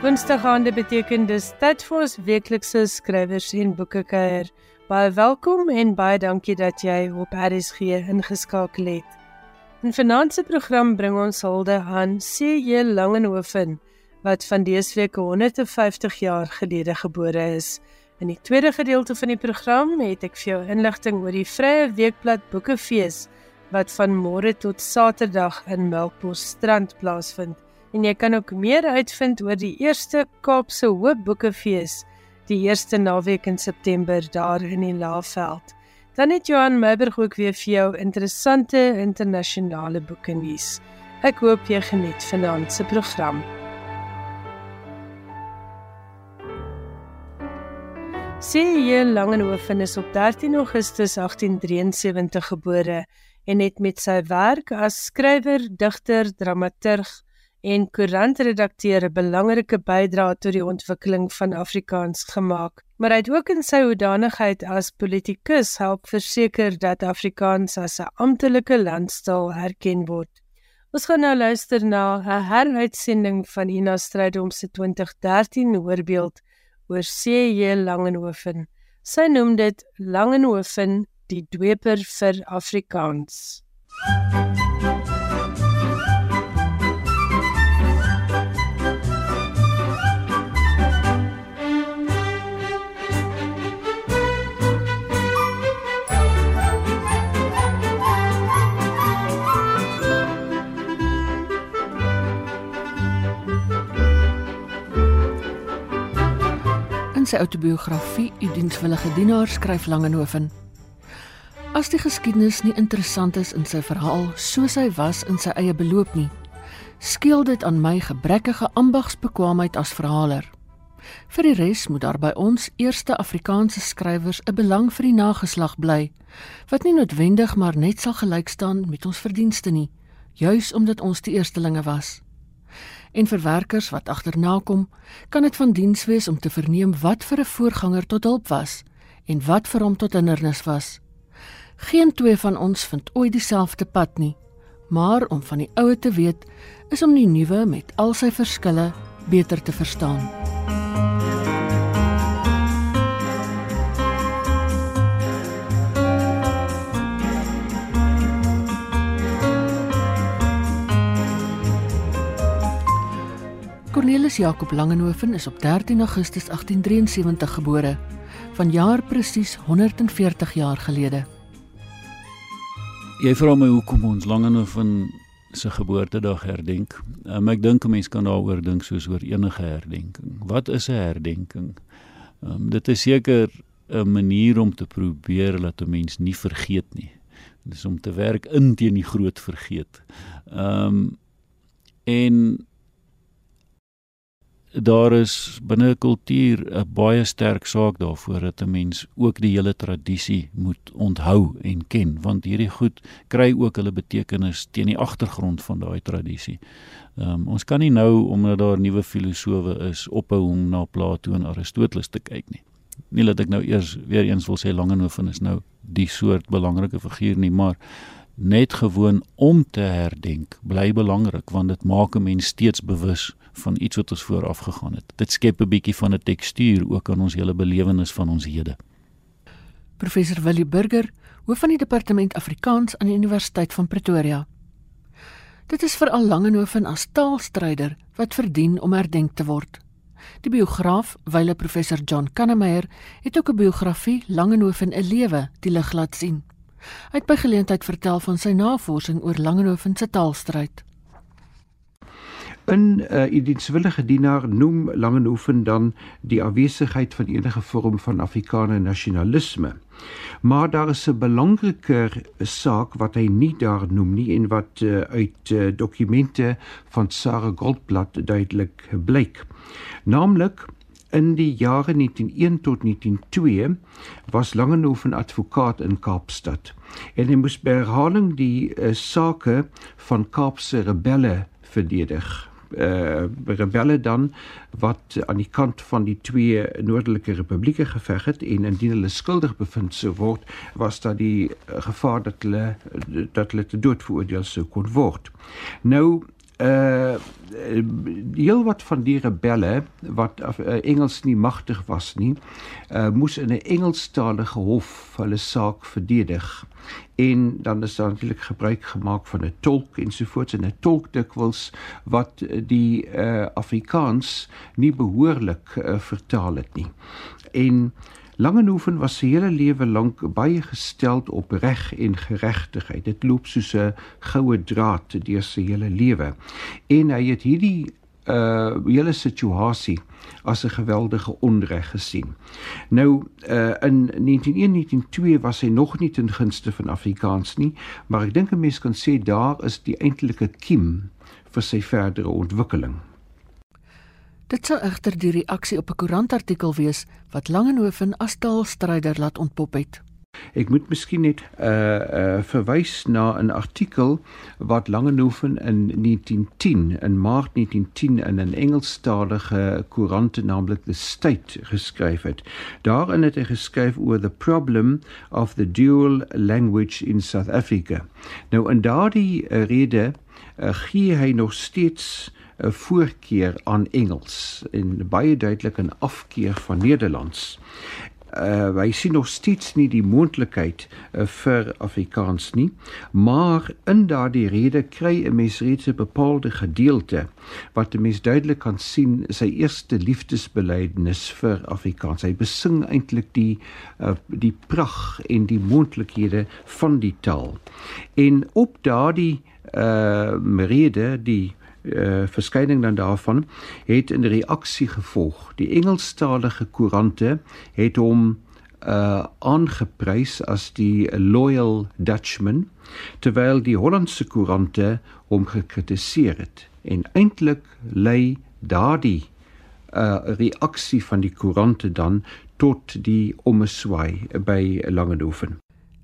Woensdagaande beteken dis tyd vir ons weeklikse skrywers en boeke kuier. Baie welkom en baie dankie dat jy op RSG ingeskakel het. In vanaand se program bring ons hulde aan C.J. Langehoven wat van dese week 150 jaar gelede gebore is. In die tweede gedeelte van die program het ek vir jou inligting oor die Vrye Weekblad Boekefees wat van môre tot Saterdag in Melkbos Strand plaasvind en jy kan ook meer uitvind oor die eerste Kaapse Hoopboekefees die eerste naweek in September daar in die Laagveld. Dan het Johan Meiberg ook weer vir jou interessante internasionale boeke nuus. Ek hoop jy geniet vanaand se program. C.J. Langehoven is op 13 Augustus 1873 gebore en het met sy werk as skrywer, digter, dramaturg en koerantredakteur 'n belangrike bydrae tot die ontwikkeling van Afrikaans gemaak. Maar hy het ook in sy hoedanigheid as politikus help verseker dat Afrikaans as 'n amptelike landstaal herken word. Ons gaan nou luister na 'n heruitsending van Ina Strydom se 2013 hoorbeeld oor C.J. Langehoven. Sy noem dit Langehoven die dweper vir Afrikaans. MUZIEK sy outobiografie U dienswillige dienaar skryf Langehoven. As die geskiedenis nie interessant is in sy verhaal soos hy was in sy eie beloop nie, skeel dit aan my gebrekkige ambagsbekwaamheid as verhaler. Vir die res moet daar by ons eerste Afrikaanse skrywers 'n belang vir die nageslag bly wat nie noodwendig maar net sal gelyk staan met ons verdienste nie, juis omdat ons die eerstelinge was en vir werkers wat agterna kom, kan dit van diens wees om te verneem wat vir 'n voorganger tot hulp was en wat vir hom tot hindernis was. Geen twee van ons vind ooit dieselfde pad nie, maar om van die ou te weet, is om die nuwe met al sy verskille beter te verstaan. Cornelis Jacob Langenhoven is op 13 Augustus 1873 gebore, vanjaar presies 140 jaar gelede. Jy vra my hoekom ons Langenhoven se geboortedag herdenk. Um, ek dink 'n mens kan daaroor dink soos oor enige herdenking. Wat is 'n herdenking? Um, dit is seker 'n manier om te probeer dat 'n mens nie vergeet nie. Dit is om te werk in teen die groot vergeet. Ehm um, en daar is binne 'n kultuur 'n baie sterk saak daarvoor dat 'n mens ook die hele tradisie moet onthou en ken want hierdie goed kry ook hulle betekenis teen die agtergrond van daai tradisie. Um, ons kan nie nou omdat daar nuwe filosowe is ophou om na Plato en Aristoteles te kyk nie. Nie dat ek nou eers weer eens wil sê Langehoven is nou die soort belangrike figuur nie, maar net gewoon om te herdenk bly belangrik want dit maak 'n mens steeds bewus van iets wat ons vooraf gegaan het. Dit skep 'n bietjie van 'n tekstuur ook aan ons hele belewenis van ons hede. Professor Willie Burger, hoof van die departement Afrikaans aan die Universiteit van Pretoria. Dit is veral Langehoven as taalstryder wat verdien om herdenk te word. Die biograaf, wyle professor John Kannemeyer, het ook 'n biografie Langehoven 'n lewe die lig laat sien. Hy het by geleentheid vertel van sy navorsing oor Langehoven se taalstryd. In uh, idienswillige dienaar noem Langehoven dan die afwesigheid van enige vorm van Afrikaner nasionalisme. Maar daar is 'n belangriker saak wat hy nie daar noem nie en wat uh, uit uh, dokumente van Sarah Goldblatt duidelik blyk. Naamlik In die jare 1901 tot 1902 was Langehoven advokaat in Kaapstad en hy moes by herhaling die uh, sake van Kaapse rebelle verdedig. Uh rebelle dan wat aan die kant van die twee noordelike republieke geveg het en indien hulle skuldig bevind sou word was daar die uh, gevaar dat hulle dat hulle te dood veroordeel sou kon word. Nou uh heel wat van die rebelle wat uh, Engels nie magtig was nie, uh moes in 'n Engelstalige hof hulle saak verdedig. En dan is daar natuurlik gebruik gemaak van 'n tolk ensovoorts en 'n tolk dikwels wat die uh Afrikaans nie behoorlik uh, vertaal het nie. En Langenhoven was sy hele lewe lank baie gestel op reg en geregtigheid. Dit loop soos 'n goue draad deur sy hele lewe. En hy het hierdie uh hele situasie as 'n geweldige onreg gesien. Nou uh in 1901-1902 was hy nog nie ten gunste van Afrikaans nie, maar ek dink 'n mens kan sê daar is die eintlike kiem vir sy verdere ontwikkeling. Dit sou egter die reaksie op 'n koerantartikel wees wat Langehoven as taalstryder laat ontpop het. Ek moet miskien net 'n uh, uh, verwys na 'n artikel wat Langehoven in 1910 in Maart 1910 in 'n Engelstalige koerant naamlik The State geskryf het. Daarin het hy geskryf oor the problem of the dual language in South Africa. Nou in daardie uh, rede uh, gee hy nog steeds 'n voorkeur aan Engels en baie duidelik 'n afkeer van Nederlands. Uh hy sien nog steeds nie die moontlikheid uh, vir Afrikaans nie, maar in daardie rede kry 'n mens reeds 'n bepaalde gedeelte wat 'n mens duidelik kan sien sy eerste liefdesbelydenis vir Afrikaans. Hy besing eintlik die uh, die pragt en die moontlikhede van die taal. En op daardie uh rede die uh, verskyning dan daarvan het 'n reaksie gevolg. Die Engelstalige koerante het hom uh aangeprys as die loyal Dutchman terwyl die Hollandse koerante hom gekritiseer het en eintlik lei daardie uh reaksie van die koerante dan tot die omeswaai by Langehoven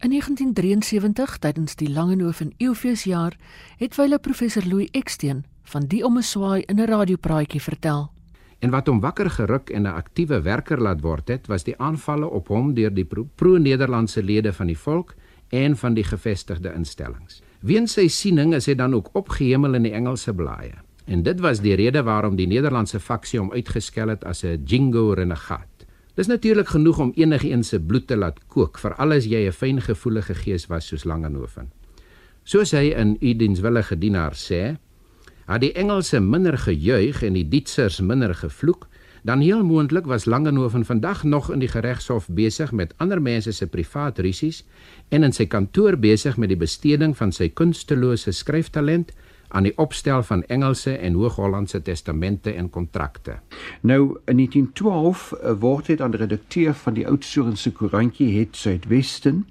In 1973 tydens die Langehoven Eeufeesjaar het wyle professor Louis Eksteen van die omeswaai in 'n radiopraatjie vertel. En wat hom wakker geruk en 'n aktiewe werker laat word het, was die aanvalle op hom deur die pro-Nederlandse lede van die volk en van die gevestigde instellings. Weens sy siening is hy dan ook opgehemel in die Engelse blaaie. En dit was die rede waarom die Nederlandse faksie hom uitgeskel het as 'n jingo renegaat. Dis natuurlik genoeg om enigiemand se bloed te laat kook, veral as jy 'n fyngevoelige gees was soos Langehoven. Soos hy in U dienswillige dienaar sê, had die Engelse minder gejuig en die Duitsers minder gevloek, dan heel moontlik was Langehoven vandag nog in die geregshof besig met ander mense se privaat rusies en in sy kantoor besig met die besteding van sy kunstelose skryftalent aan die opstel van Engelse en Hoog-Hollandse testamente en kontrakte. Nou in 1912 eh, word hy dan redakteur van die Oudtshoornse koerantjie Het Suidwesten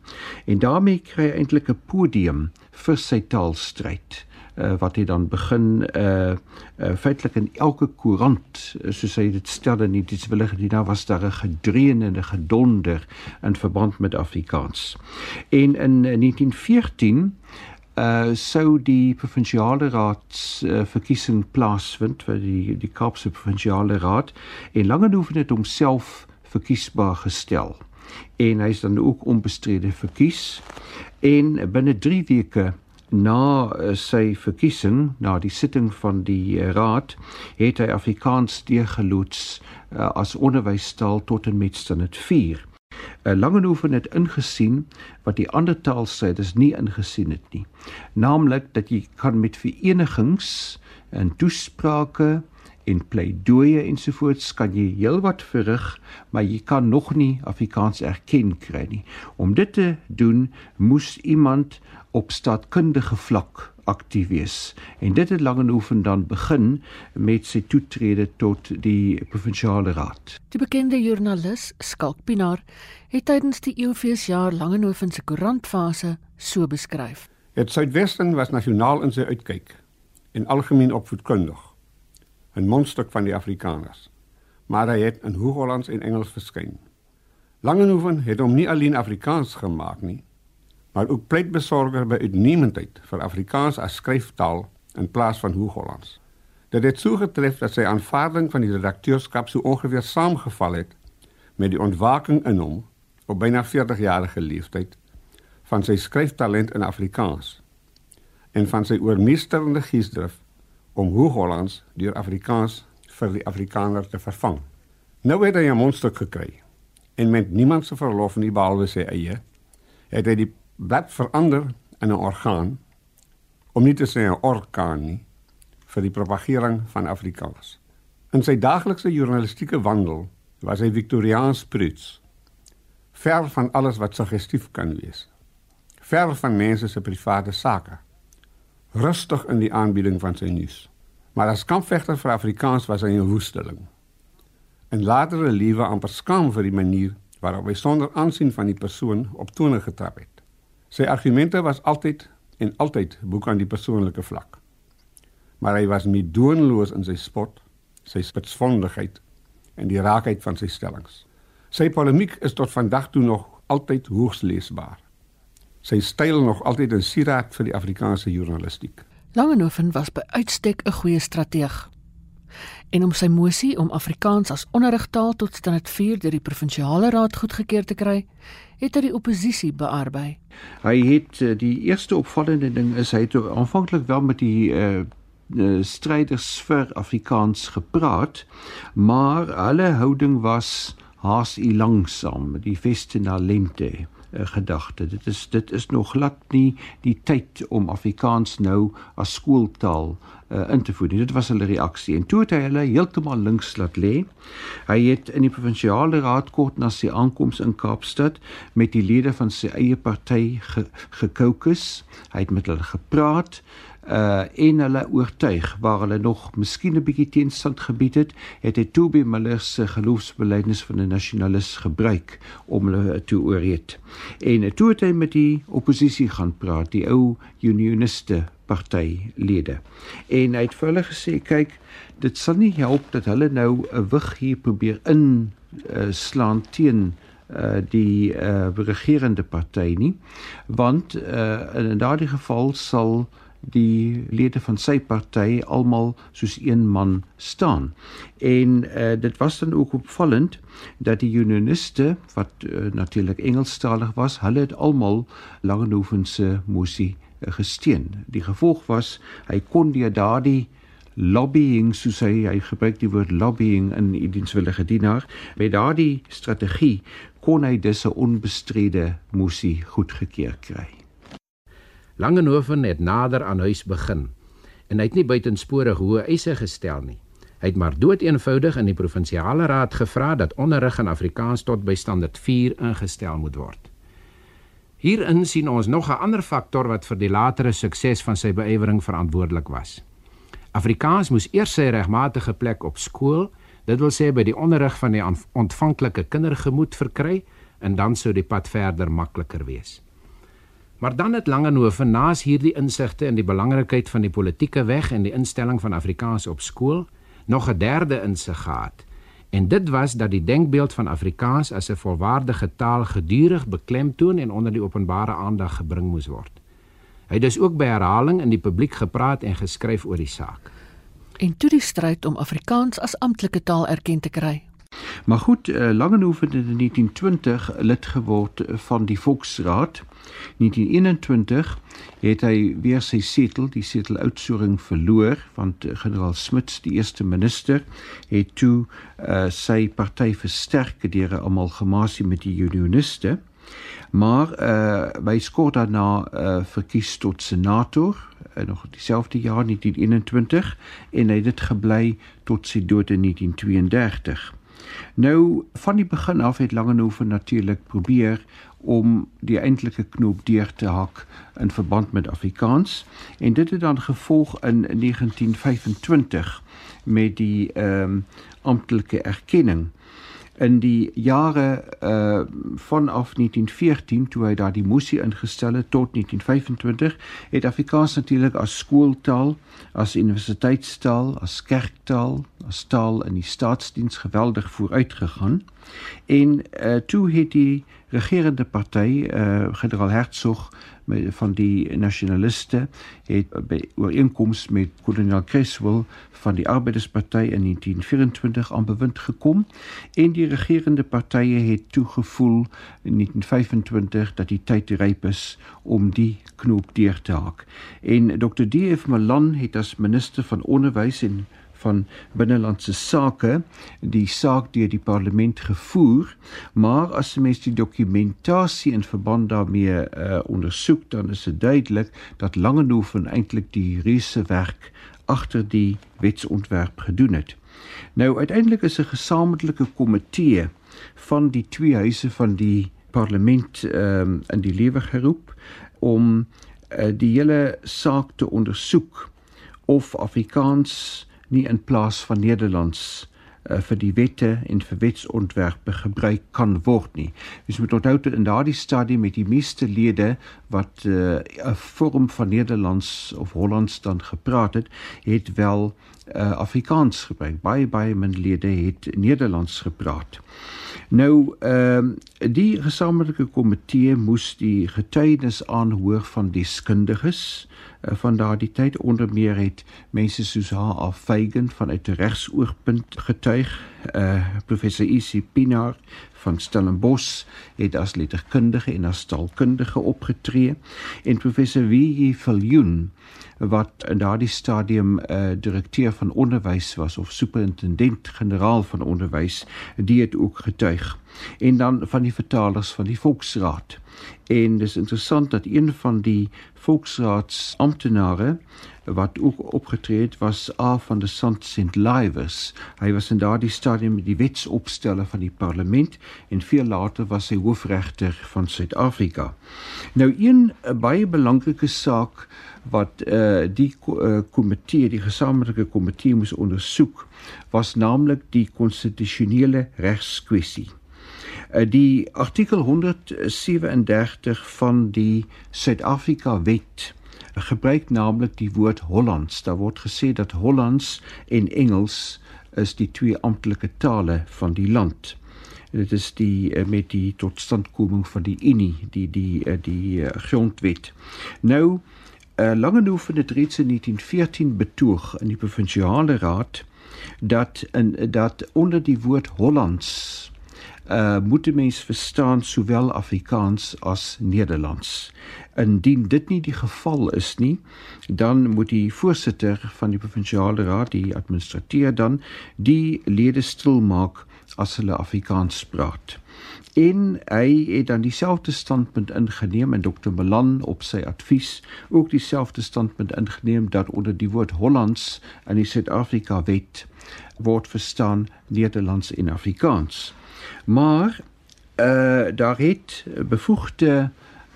en daarmee kry hy eintlik 'n podium vir sy taalstryd uh, wat hy dan begin uh, uh feitelik in elke koerant soos hy dit stel in die willige die daar was daar 'n gedreun en 'n gedonder in verband met Afrikaans. En in 1914 uh sou die provinsiale raad uh, verkiesing plaasvind vir die die Kaapse provinsiale raad en Langehoven het homself verkiesbaar gestel en hy is dan ook onbestrede verkies en binne 3 weke na uh, sy verkiesing na die sitting van die uh, raad het hy Afrikaans deurgeloods uh, as onderwystaal tot en met standaard 4. Uh, Langehoven het ingesien wat die ander taalstryders nie ingesien het nie. Naamlik dat jy kan met verenigings en toesprake en pleidooie ensovoorts kan jy heelwat verrig, maar jy kan nog nie Afrikaans erken kry nie. Om dit te doen, moes iemand op staatkundige vlak aktief wees. En dit het Langehoven dan begin met sy toetrede tot die provinsiale raad. Die bekende joernalis Skalk Pinaar het tydens die Eeufeesjaar Langehoven se koerantfase so beskryf. Het Suidwesten was nasionaal in sy uitkyk en algemeen opvoedkundig. 'n mondstuk van die Afrikaners. Maar hy het in Hoog-Hollands en Engels verskyn. Langehoven het hom nie alleen Afrikaans gemaak nie, maar ook pleitbesorger by uitnemendheid vir Afrikaans as skryftaal in plaas van Hoog-Hollands. Dit het so getref dat sy aanvaarding van die redakteurskap so ongeveer saamgeval het met die ontwaking in hom op byna 40 jarige leeftyd van sy skryftalent in Afrikaans en van sy oormeesterende geesdrif om Hoog-Hollands deur Afrikaans vir die Afrikaner te vervang. Nou het hy 'n mondstuk gekry en met niemand se verlof nie behalwe sy eie, het hy die blad verander in 'n orgaan om nie te sê 'n orkaan nie vir die propagering van Afrikaans. In sy daaglikse journalistieke wandel was hy Victoriaans pruits, ver van alles wat suggestief kan wees, ver van mense se private sake, rustig in die aanbieding van sy nuus. Maar as kampvegter vir Afrikaans was hy 'n woesteling. En latere lewe amper skaam vir die manier waarop hy sonder aansien van die persoon op tone getrap het. Sy argumente was altyd en altyd boek aan die persoonlike vlak. Maar hy was nie doenloos in sy spot, sy spitsvondigheid en die raakheid van sy stellings. Sy polemiek is tot vandag toe nog altyd hoogs leesbaar. Sy styl nog altyd 'n sieraad vir die Afrikaanse journalistiek. Langehoven was by uitstek 'n goeie strateeg. En om sy mosie om Afrikaans as onderrigtaal tot standaard 4 deur die provinsiale raad goedgekeur te kry, het hy die oppositie bearbei. Hy het eh, die eerste opvallende ding is hy het aanvanklik wel met die uh, stryders vir Afrikaans gepraat, maar hulle houding was haas u langsaam, die veste na lente gedagte. Dit is dit is nog glad nie die tyd om Afrikaans nou as skooltaal uh, in te voer nie. Dit was hulle reaksie en toe het hy hulle heeltemal links laat lê. Hy het in die provinsiale raad kort na sy aankoms in Kaapstad met die lede van sy eie party. Ge hy het met hulle gepraat uh en hulle oortuig waar hulle nog miskien 'n bietjie teenstand gebied het, het hy Toby Miller se geloofsbelijdenis van 'n nasionalis gebruik om hulle te oorreed. En toe het hy met die oppositie gaan praat, die ou unioniste partylede. En hy het vir hulle gesê, kyk, dit sal nie help dat hulle nou 'n wig hier probeer in uh, slaan teen uh die uh regerende party nie want uh in daardie geval sal die lede van sy party almal soos een man staan. En uh, dit was dan ook opvallend dat die unioniste wat uh, natuurlik Engelstalig was, hulle het almal Langehoven se mosie uh, gesteun. Die gevolg was hy kon deur daardie lobbying soos hy hy gebruik die woord lobbying in die dienswillige dienaar met daardie strategie kon hy dus 'n onbestrede mosie goedgekeur kry. Langenhoven het nader aan huis begin en hy het nie buitensporig hoë eise gestel nie. Hy het maar doeteenvoudig in die provinsiale raad gevra dat onderrig in Afrikaans tot by standaard 4 ingestel moet word. Hierin sien ons nog 'n ander faktor wat vir die latere sukses van sy beyewering verantwoordelik was. Afrikaans moes eers sy regmatige plek op skool, dit wil sê by die onderrig van die ontvanklike kindergemoed verkry en dan sou die pad verder makliker wees. Maar dan het Langehoven naas hierdie insigte in die belangrikheid van die politieke weg en die instelling van Afrikaans op skool nog 'n derde insig gehad. En dit was dat die denkbeeld van Afrikaans as 'n volwaardige taal gedurig beklemtoon en onder die openbare aandag gebring moes word. Hy het dus ook by herhaling in die publiek gepraat en geskryf oor die saak. En toe die stryd om Afrikaans as amptelike taal erken te kry. Maar goed, uh, Langehoven het in 1920 lid geword van die Volksraad 1921 het hy weer sy setel, die setel uitsoering verloor want eh, generaal Smuts, die eerste minister, het toe uh, sy party versterk deur 'n amalgamasie met die unioniste. Maar uh by skort daarna uh verkies tot senator uh, nog dieselfde jaar 1921 en hy het dit gebly tot sy dood in 1932. Nou van die begin af het Langehoven natuurlik probeer om die eintlike knoop deur te hak in verband met Afrikaans. En dit het dan gevolg in 1925 met die ehm um, amptelike erkenning in die jare uh vanaf 1914 toe hy daar die mosie ingestel het tot 1925 het Afrikaans natuurlik as skooltaal, as universiteitstaal, as kerktaal, as taal in die staatsdiens geweldig vooruitgegaan. En uh toe het die regerende party uh generaal Hertzog van die nasionaliste het by ooreenkoms met kolonel Creswell van die Arbeidersparty in 1924 aan bewind gekom en die regerende partye het toegevoel in 1925 dat die tyd ryp is om die knoop deur te haak. En Dr. D.F. Malan het as minister van onderwys en van binnelandse sake die saak deur die parlement gevoer, maar as mens die dokumentasie in verband daarmee uh, ondersoek, dan is dit duidelik dat Langehoven eintlik die reuse werk agter die wetsontwerp gedoen het. Nou uiteindelik is 'n gesamentlike komitee van die twee huise van die parlement um, in die lewe geroep om uh, die hele saak te ondersoek of Afrikaans nie in plaas van Nederlands vir die wette en vir wetsontwerpe gebruik kan word nie. Ons moet onthou dat in daardie stadium met die meeste lede wat eh, 'n uh, vorm van Nederlands of Hollands dan gepraat het, het wel uh, Afrikaans gebruik. Baie baie min lede het Nederlands gepraat. Nou ehm uh, die gesamentlike komitee moes die getuienis aanhoor van deskundiges uh, van daardie tyd onder meer het mense soos H.A. Feigen vanuit 'n regsoogpunt getuig, uh, professor E.C. Pinaar van Stellenbosch het as letterkundige en as taalkundige opgetree en professor W.J. Viljoen wat in daardie stadium uh, direkteur van onderwys was of superintendent generaal van onderwys die het ook getuig en dan van die vertalers van die volksraad en dis interessant dat een van die volksraadsamptenare wat ook opgetree het was A van de Sant St. Livers. Hy was in daardie stadium die wetsopsteller van die parlement en veel later was hy hoofregter van Suid-Afrika. Nou een baie belangrike saak wat uh, die uh, komitee, die gesamentlike komitee moes ondersoek, was naamlik die konstitusionele regskwessie. Uh, die artikel 137 van die Suid-Afrika wet gebruik naamlik die woord Hollands. Daar word gesê dat Hollands en Engels is die twee amptelike tale van die land. Dit is die eh, met die totstandkoming van die Unie, die die die, die uh, grondwet. Nou uh, Langehoven het reeds in 1914 betoog in die provinsiale raad dat in dat onder die woord Hollands uh moet mens verstaan sowel Afrikaans as Nederlands. Indien dit nie die geval is nie, dan moet die voorsitter van die provinsiale raad, die administrateur dan die lede stil maak as hulle Afrikaans praat. En hy het dan dieselfde standpunt ingeneem en Dr. Malan op sy advies ook dieselfde standpunt ingeneem dat onder die woord Hollands in die Suid-Afrika wet word verstaan Nederlands en Afrikaans. Maar uh daar het bevoegde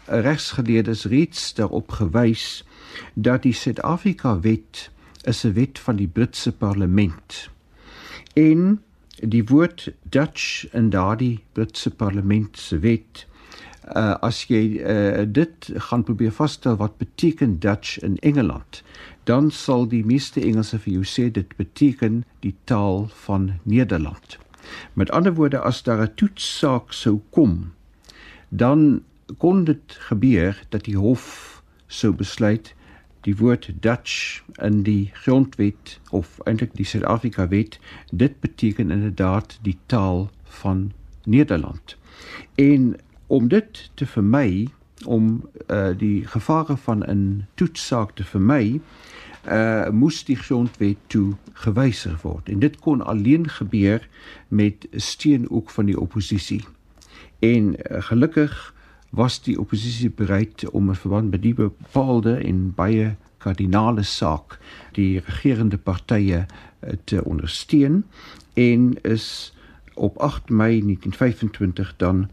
regsgeleerdes reeds daarop gewys dat die Suid-Afrika wet is 'n wet van die Britse parlement. En die woord Dutch in daardie Britse parlement se wet uh as jy uh dit gaan probeer vasstel wat beteken Dutch in Engeland dan sal die meeste Engelse vir jou sê dit beteken die taal van Nederland. Met ander woorde as daar 'n toetssaak sou kom, dan kon dit gebeur dat die hof sou besluit die woord Dutch in die grondwet of eintlik die Suid-Afrika wet dit beteken inderdaad die taal van Nederland. En om dit te vermy om uh, die gevare van 'n toetssaak te vermy, uh moes die grondwet toe gewysig word en dit kon alleen gebeur met steun ook van die oppositie. En uh, gelukkig was die oppositie bereid om 'n verband met die bepaalde en baie kardinale saak die regerende partye uh, te ondersteun en is op 8 Mei 1925 dan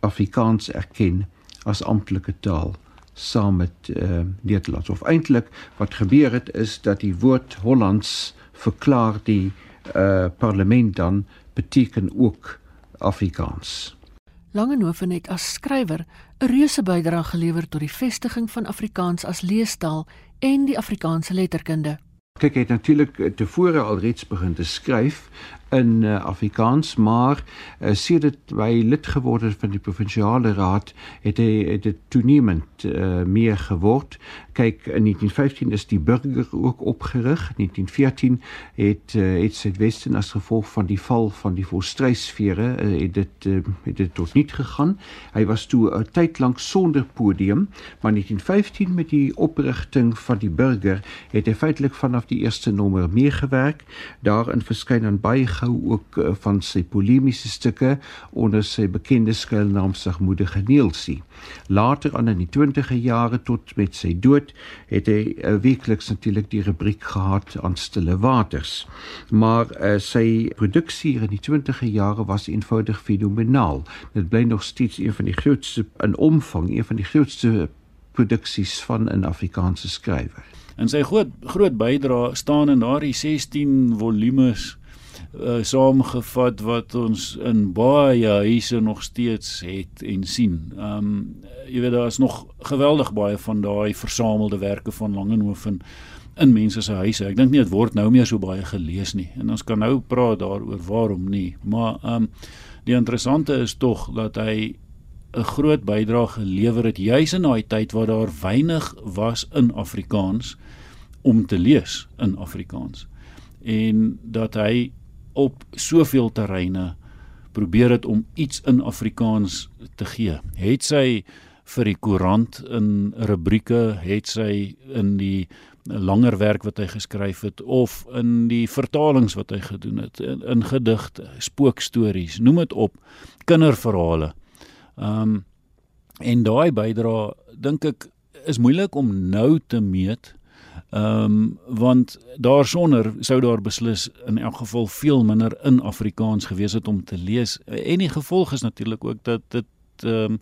Afrikaans erken as amptelike taal saam met uh, Nederlands. Of eintlik wat gebeur het is dat die woord Hollands verklaar die uh, parlement dan beteken ook Afrikaans. Langehoven het as skrywer 'n reuse bydrae gelewer tot die vestiging van Afrikaans as leestaal en die Afrikaanse letterkunde. Kyk, hy het natuurlik tevore al reeds begin te skryf in uh, Afrikaans, maar uh, sedert hy lid geword het van die provinsiale raad, het hy het dit toenemend uh, meer geword. Kyk, in 1915 is die burger ook opgerig. 1914 het uh, het Suidwesten as gevolg van die val van die volstrysfere uh, het dit uh, het dit tot niet gegaan. Hy was toe 'n tyd lank sonder podium, maar 1915 met die oprigting van die burger het hy feitelik vanaf die eerste nommer meegewerk. Daarin verskyn dan baie gou ook uh, van sy polemiese stukke onder sy bekende skuilnaam Sagmoedige Neelsie. Later aan in die 20e jare tot met sy dood het hy uh, weekliks natuurlik die rubriek gehad aan Stille Waters. Maar uh, sy produksie in die 20e jare was eenvoudig fenomenaal. Dit bly nog steeds een van die grootste in omvang, een van die grootste produksies van 'n Afrikaanse skrywer. En sy groot groot bydrae staan in daardie 16 volumes uh, saamgevat wat ons in baie huise nog steeds het en sien. Ehm um, jy weet daar is nog geweldig baie van daai versamelde werke van Langehoven in mense se huise. Ek dink nie dit word nou meer so baie gelees nie. En ons kan nou praat daaroor waarom nie. Maar ehm um, die interessante is tog dat hy 'n groot bydrae gelewer het juis in daai tyd waar daar weinig was in Afrikaans om te lees in Afrikaans en dat hy op soveel terreine probeer het om iets in Afrikaans te gee. Het sy vir die koerant in rubrieke, het sy in die langer werk wat hy geskryf het of in die vertalings wat hy gedoen het in, in gedigte, spookstories, noem dit op, kinderverhale. Ehm um, en daai bydra dink ek is moeilik om nou te meet Ehm um, want daarsonder sou daar beslis in elk geval veel minder in Afrikaans gewees het om te lees. En die gevolg is natuurlik ook dat dit ehm um,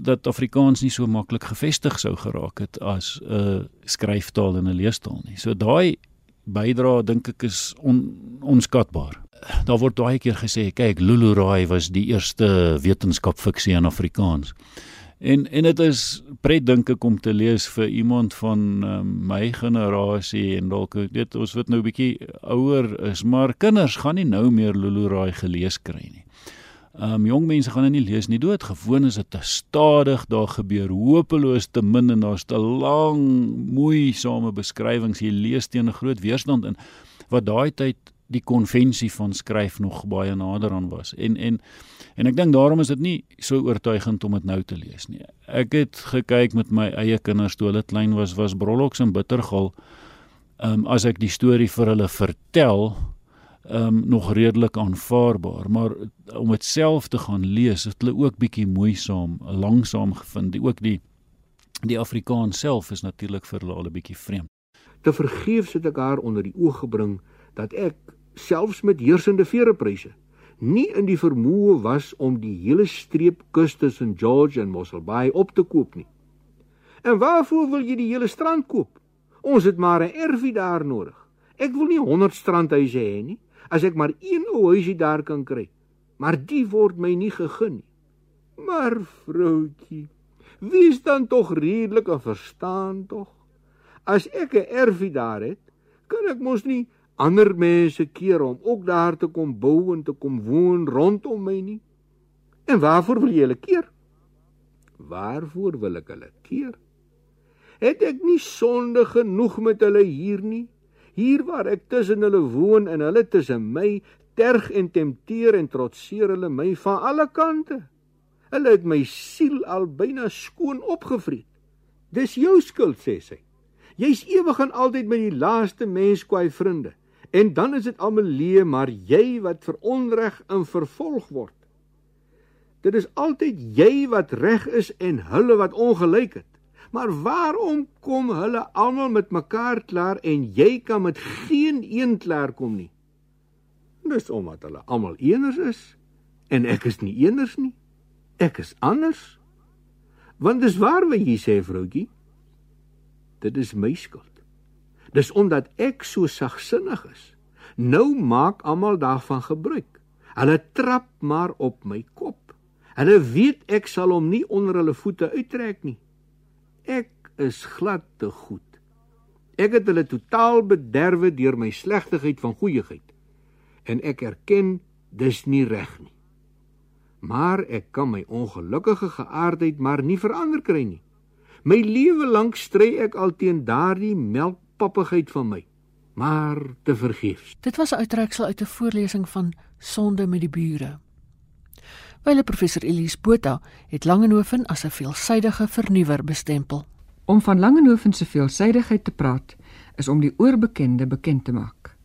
dat Afrikaans nie so maklik gevestig sou geraak het as 'n uh, skryftaal en 'n leestaal nie. So daai bydra dink ek is on, onskatbaar. Daar word baie keer gesê, kyk, Lulu Rai was die eerste wetenskapfiksie in Afrikaans. En en dit is pret dink ek om te lees vir iemand van um, my generasie en dalk weet ons wat nou bietjie ouer is, maar kinders gaan nie nou meer Lulurai gelees kry nie. Um, jong mense gaan dit nie lees nie. Dood gewoon is dit te stadig, daar gebeur hopeloos te min en daar's te lang moeisame beskrywings. Jy lees teen 'n groot weerstand in wat daai tyd die konvensie van skryf nog baie nader aan was. En en en ek dink daarom is dit nie so oortuigend om dit nou te lees nie. Ek het gekyk met my eie kinders toe hulle klein was, was Brollox en Bittergal. Ehm um, as ek die storie vir hulle vertel, ehm um, nog redelik aanvaarbaar, maar om dit self te gaan lees, het hulle ook bietjie moeisaam, langsaam gevind. Die ook die die Afrikaans self is natuurlik vir hulle al 'n bietjie vreemd. Te vergeefs het ek haar onder die oog gebring dat ek selfs met heersende verepryse nie in die vermoë was om die hele streep kus tussen George en Mossel Bay op te koop nie. En waarvoor wil jy die hele strand koop? Ons het maar 'n erfie daar nodig. Ek wil nie 100 strandhuise hê nie, as ek maar een ou huisie daar kan kry. Maar die word my nie gegee nie. Maar vroutjie, wees dan tog redelik en verstaan tog. As ek 'n erfie daar het, kan ek mos nie ander mense keer om ook daar te kom bou en te kom woon rondom my nie. En waarvoor wil jy hulle keer? Waarvoor wil ek hulle keer? Het ek nie sonde genoeg met hulle hier nie? Hier waar ek tussen hulle woon en hulle tussen my terg en tempteer en trotseer hulle my van alle kante. Hulle het my siel al byna skoon opgevreet. Dis jou skuld sê sy. Jy's ewig en altyd met die laaste mens kwai vriende. En dan is dit almal leë, maar jy wat vir onreg in vervolg word. Dit is altyd jy wat reg is en hulle wat ongelyk het. Maar waarom kom hulle almal met mekaar klaar en jy kan met geen een klaar kom nie? Dis omdat hulle almal eeners is en ek is nie eeners nie. Ek is anders. Want dis waar wat jy sê, vroutjie. Dit is my skuld. Dis omdat ek so sagsinnig is. Nou maak almal daarvan gebruik. Hulle trap maar op my kop. Hulle weet ek sal hom nie onder hulle voete uittrek nie. Ek is glad te goed. Ek het hulle totaal bederwe deur my slegtigheid van goeieheid. en ek erken dis nie reg nie. Maar ek kan my ongelukkige geaardheid maar nie verander kry nie. My lewe lank stry ek al teen daardie melkpappigheid van my, maar te vergeefs. Dit was 'n uittreksel uit 'n voorlesing van Sonde met die bure. Wyle professor Elise Botha het Langehoven as 'n veelsidige vernuwer bestempel. Om van Langehoven se veelsidigheid te praat, is om die oorbekende bekend te maak.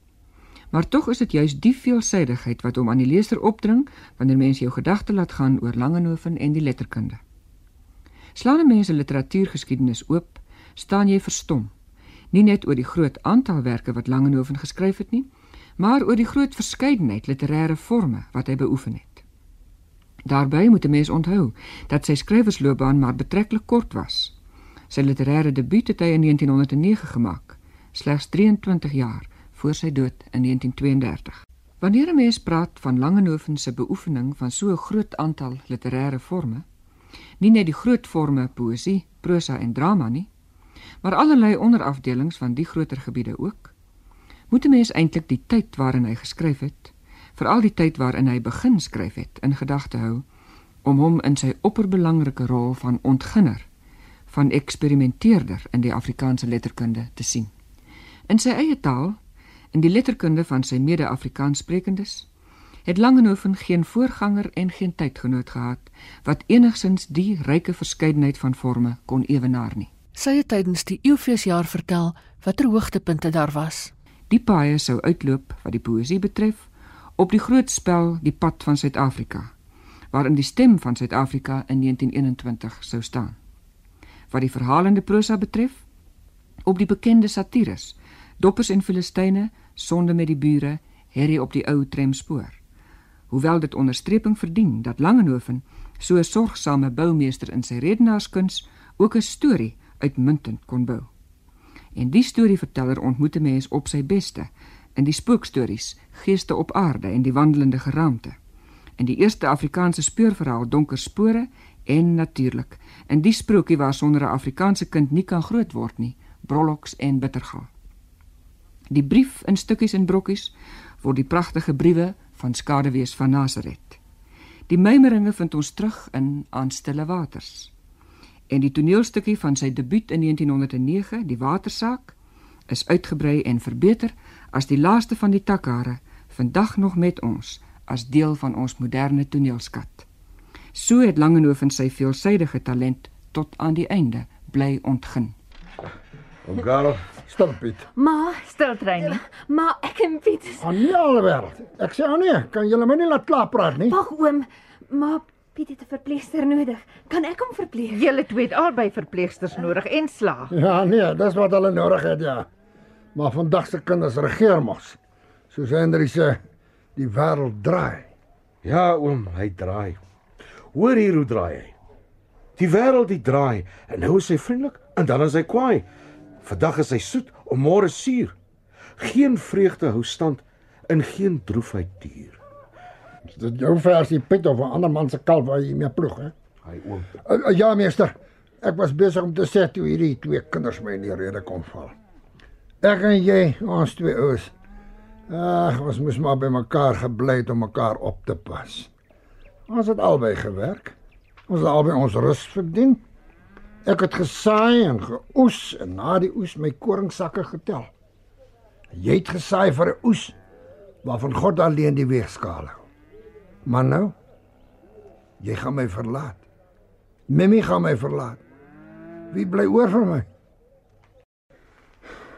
Maar tog is dit juis die veelsidigheid wat hom aan die leser opdring wanneer mense jou gedagte laat gaan oor Langehoven en die letterkunde. Slaan mense literatuurgeskiedenis oop, staan jy verstom. Nie net oor die groot aantal werke wat Langehoven geskryf het nie, maar oor die groot verskeidenheid literêre forme wat hy beoefen het. Daarby moet 'n mens onthou dat sy skrywersloopbaan maar betreklik kort was. Sy literêre debuut het hy in 1909 gemaak, slegs 23 jaar voor sy dood in 1932. Wanneer 'n mens praat van Langehoven se beoefening van so 'n groot aantal literêre forme, nie net die groot forme poësie, prosa en drama nie, maar allerlei onderafdelings van die groter gebiede ook, moet 'n mens eintlik die tyd waarin hy geskryf het, veral die tyd waarin hy begin skryf het, in gedagte hou om hom in sy opperbelangrike rol van ontginner, van eksperimenteerder in die Afrikaanse letterkunde te sien. In sy eie taal, in die letterkunde van sy mede-Afrikaanssprekendes, het Langehoven geen voorganger en geen tydgenoot gehad wat enigsins die ryke verskeidenheid van forme kon ewenaar nie. Sy het tydens die Eeufeesjaar vertel watter hoogtepunte daar was. Die paaie sou uitloop wat die poësie betref op die groot spel Die pad van Suid-Afrika, waarin die stem van Suid-Afrika in 1921 sou staan. Wat die verhalende prosa betref, op die bekende satires, Doppers en Filistyne, Sonde met die bure, Harry op die ou tramspoor hoewel dit onderstreping verdien dat Langehoven so 'n sorgsame boumeester in sy redenaarskuns ook 'n storie uitmuntend kon bou. En die storieverteller ontmoet 'n mens op sy beste in die spookstories Geeste op aarde en die wandelende geraamte. In die eerste Afrikaanse speurverhaal Donker spore en natuurlik in die sprokie waar sonder 'n Afrikaanse kind nie kan groot word nie, Brolloks en Bittergal. Die brief in stukkies en brokkies word die pragtige briewe van skadewees van Nasaret. Die meimeringe vind ons terug in aan stille waters. En die toneelstukkie van sy debuut in 1909, Die Watersaak, is uitgebrei en verbeter as die laaste van die takkare vandag nog met ons as deel van ons moderne toneelskat. So het Langehoven sy veelsidige talent tot aan die einde bly ontgin. Ongal, stil Piet. Ma, stil trein. Ma, ek en Piet. wêreld. Ek sê aan nee, kan julle my nie laat klaar praat nie? Wag oom, ma Piet het 'n verpleegster nodig. Kan ek hom verpleeg? Julle twee het albei verpleegsters nodig en slaag. Ja, nee, dis wat hulle nodig het, ja. Maar vandag se kinders regeer mos. Soos Henry sê, die wêreld draai. Ja, oom, hy draai. Hoor hier hoe draai hy. Die wêreld die draai en nou is hy vriendelik en dan is hy kwaai. Vandag is hy soet, om môre suur. Geen vreugde hou stand in geen droefheid duur. Is dit jou versie Piet of 'n ander man se kalf wat jy mee ploeg, hè? Hy oom. Uh, uh, ja, meester. Ek was besig om te sê toe hierdie twee kinders my in die rede kom val. Ek en jy, ons twee ouens. Ag, ons moes maar by mekaar gebly het om mekaar op te pas. Ons het albei gewerk. Ons het albei ons rus verdien. Ek het gesaai en geoes en na die oes my koringsakke getel. Jy het gesaai vir 'n oes waarvan God alleen die weegskaal hou. Maar nou, jy gaan my verlaat. Mimmy gaan my verlaat. Wie bly oor vir my?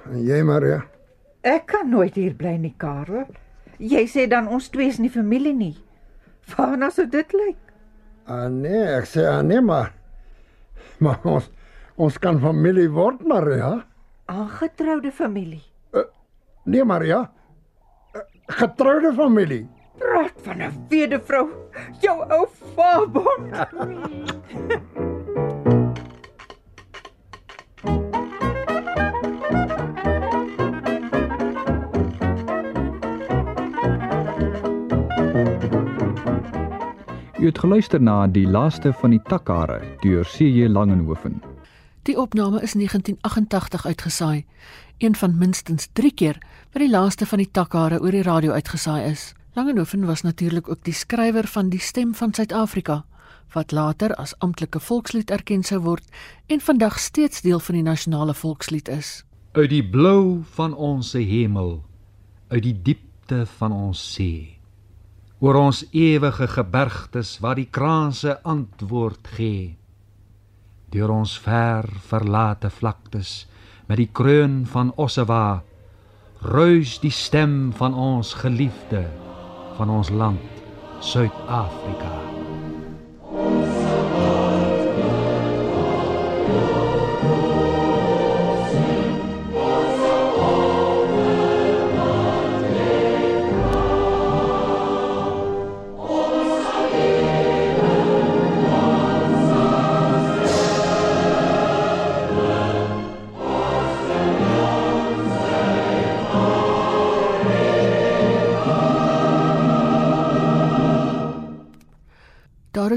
En jy, Maria? Ek kan nooit hier bly nie, Karel. Jy sê dan ons twee is nie familie nie. Waarna sou dit lyk? Ah nee, ek sê ah nee maar. Maar ons ons kan familie word, Maria. Aangetroude familie. Nee, Maria. Eh, Getroude familie. Praat van 'n wedevrou. Jou ou vaarbond. U het geluister na die laaste van die Takkare deur C.J. Langenhoven. Die opname is 1988 uitgesaai, een van minstens 3 keer wat die laaste van die takhare oor die radio uitgesaai is. Langehoven was natuurlik ook die skrywer van Die Stem van Suid-Afrika, wat later as amptelike volkslied erken sou word en vandag steeds deel van die nasionale volkslied is. Uit die blou van ons hemel, uit die diepte van ons see, oor ons ewige gebergtes waar die kraanse antwoord gee deur ons ver verlate vlaktes met die kroon van Ossewa ruis die stem van ons geliefde van ons land Suid-Afrika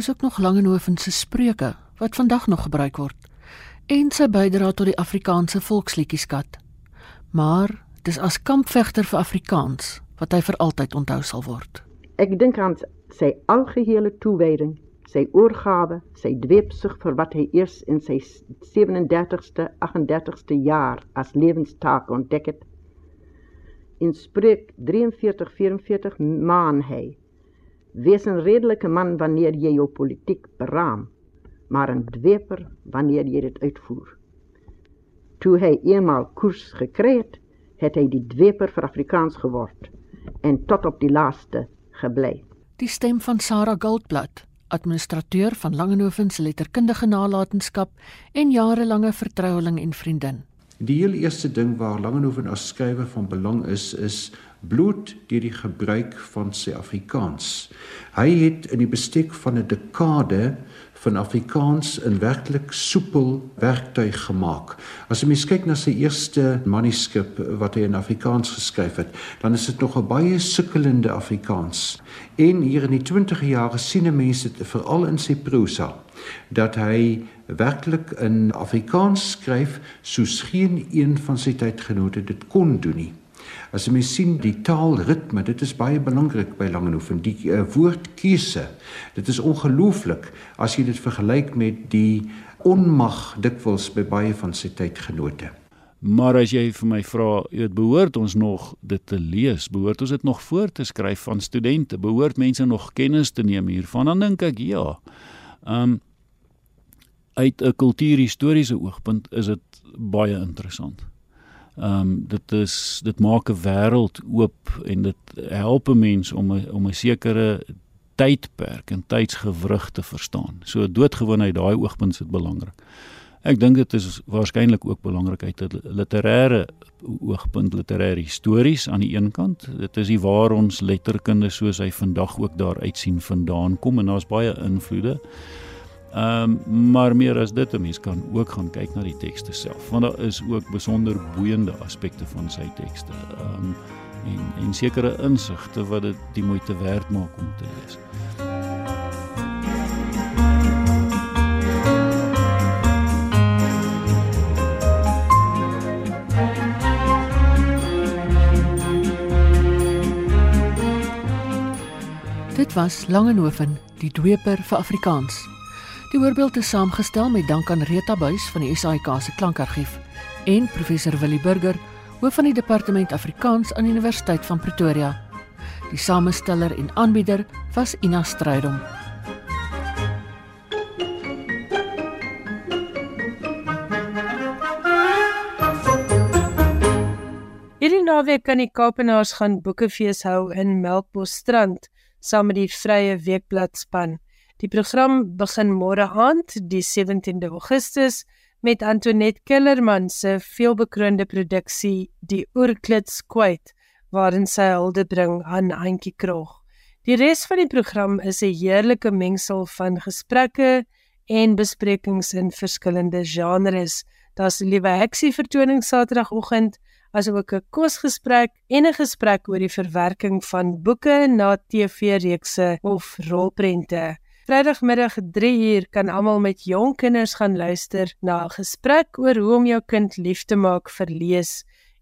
is ook nog Langehoven se spreuke wat vandag nog gebruik word en sy bydra tot die Afrikaanse volksliedjieskat. Maar dis as kampvegter vir Afrikaans wat hy vir altyd onthou sal word. Ek dink aan sy algehele toewyding, sy oorgawe, sy dweepsug vir wat hy eers in sy 37ste, 38ste jaar as lewenstaak ontdek het. In spreek 43:44 maan hy Wees 'n redelike man wanneer jy jou politiek beraam, maar 'n dweper wanneer jy dit uitvoer. Toe hy eenmaal koers gekry het, het hy die dweper vir Afrikaans geword en tot op die laaste gebly. Die stem van Sarah Goldblatt, administrateur van Langehoven se letterkundige nalatenskap en jarelange vertroueling en vriendin. Die heel eerste ding waar Langehoven as skrywer van belang is, is bloot deur die gebruik van sy Afrikaans. Hy het in die bestek van 'n dekade van Afrikaans 'n werklik soepel werktuig gemaak. As jy mens kyk na sy eerste manuskrip wat hy in Afrikaans geskryf het, dan is dit nog 'n baie sukkelende Afrikaans. En hier in die 20e jare sien mense dit veral in sy prosa dat hy werklik in Afrikaans skryf soos geen een van sy tydgenote dit kon doen nie. As jy sien die taalritme, dit is baie belangrik by Langehoven, die uh, woordkeuse. Dit is ongelooflik as jy dit vergelyk met die onmag dikwels by baie van sy tydgenote. Maar as jy vir my vra, dit behoort ons nog dit te lees, behoort ons dit nog voor te skryf van studente, behoort mense nog kennis te neem hiervan, dan dink ek ja. Um uit 'n kultuurhistoriese oogpunt is dit baie interessant. Ehm um, dit is dit maak 'n wêreld oop en dit help 'n mens om 'n om 'n sekere tydperk en tydsgewrig te verstaan. So doodgewoon uit daai oogpunt is dit belangrik. Ek dink dit is waarskynlik ook belangrik uit 'n literêre oogpunt, literêre histories aan die een kant. Dit is die waar ons letterkunde soos hy vandag ook daar uitsien vandaan kom en daar's baie invloede. Ehm um, maar meer as dit 'n mens kan ook gaan kyk na die tekste self want daar is ook besonder boeiende aspekte van sy tekste. Ehm um, en en sekere insigte wat dit die moeite werd maak om te lees. Dit was Langehoven, die dweper vir Afrikaans. Die voorbeeld is saamgestel met dank aan Rita Buys van die SAIK se klankargief en professor Willie Burger, hoof van die departement Afrikaans aan die Universiteit van Pretoria. Die samesteller en aanbieder was Ina Strydom. Hierdie naweek kan die Kaapenaars gaan boekefees hou in Melkbos Strand saam met die Vrye Weekblad span. Die program begin môre aand, die 17de Augustus, met Antoinette Kellerman se veelbekroonde produksie Die Oorklits Kwyt, waarin sy hulde bring aan Antjie Krog. Die res van die program is 'n heerlike mengsel van gesprekke en besprekings in verskillende genres. Daar's 'n liewe heksie vertoning Saterdagoggend, asook 'n kosgesprek en 'n gesprek oor die verwerking van boeke na TV-reekse of rolprente. Vrydagmiddag 3uur kan almal met jong kinders gaan luister na 'n gesprek oor hoe om jou kind lief te maak vir lees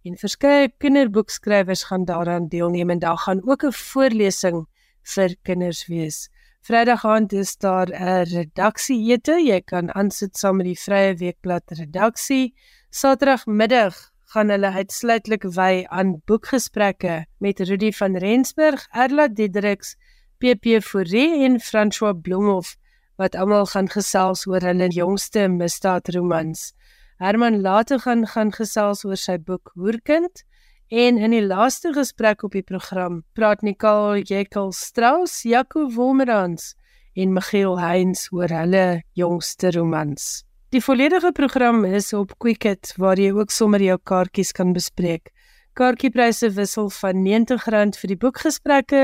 en verskeie kinderboekskrywers gaan daaraan deelneem en daar gaan ook 'n voorlesing vir kinders wees. Vrydag aand is daar 'n redaksieete. Jy kan aansit saam met die Vrye Weekblad redaksie. Saterdagmiddag gaan hulle uitsluitlik wy aan boekgesprekke met Rudy van Rensburg, Erla Diedriks, PP Fourie en François Bloemhof wat almal gaan gesels oor hulle jongste misdaadromans. Herman later gaan gaan gesels oor sy boek Hoerkind En in die laaste gesprek op die program praat Nicole Jekyll Strauss, Jaco Wolmerans en Miguel Heinz oor hulle jongste romans. Die volledige program is op Quicket waar jy ook sommer jou kaartjies kan bespreek. Kaartjiepryse wissel van R90 vir die boekgesprekke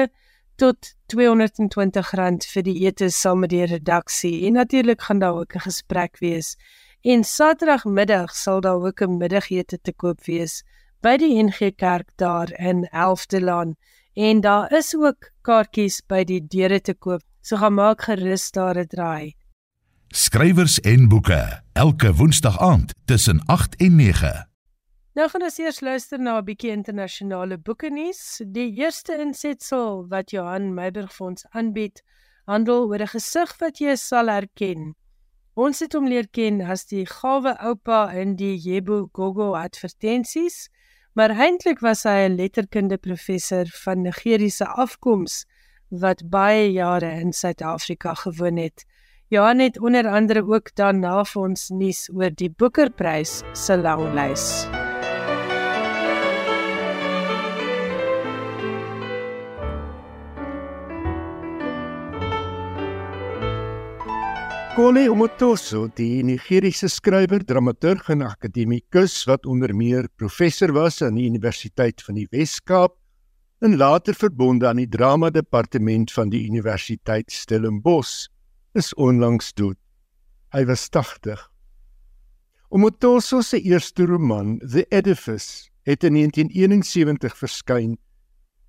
tot R220 vir die etes saam met die redaksie. En natuurlik gaan daar ook 'n gesprek wees. En Saterdagmiddag sal daar ook 'n middagete te koop wees by die NG Kerk daar in Elfdelaan en daar is ook kaartjies by die deure te koop. So gaan maak gerus daar 'n draai. Skrywers en boeke elke woensdag aand tussen 8 en 9. Nou gaan ons eers luister na 'n bietjie internasionale boeke nuus. Die eerste insetsel wat Johan Meiberg vir ons aanbied, handel oor 'n gesig wat jy sal herken. Ons het hom leer ken as die gawe oupa in die Yebo Gogo advertensies maar eintlik was hy 'n letterkunde professor van Nigeriese afkoms wat baie jare in Suid-Afrika gewoon het. Johan het onder andere ook daarna vir ons nuus oor die Boekerprys se langlys. Kole Omotoso, die Nigeriese skrywer, dramaturg en akademikus wat onder meer professor was aan die Universiteit van die Wes-Kaap en later verbonde aan die drama departement van die Universiteit Stellenbosch, is onlangs dood. Hy was 80. Omotoso se eerste roman, The Edifice, het in 1971 verskyn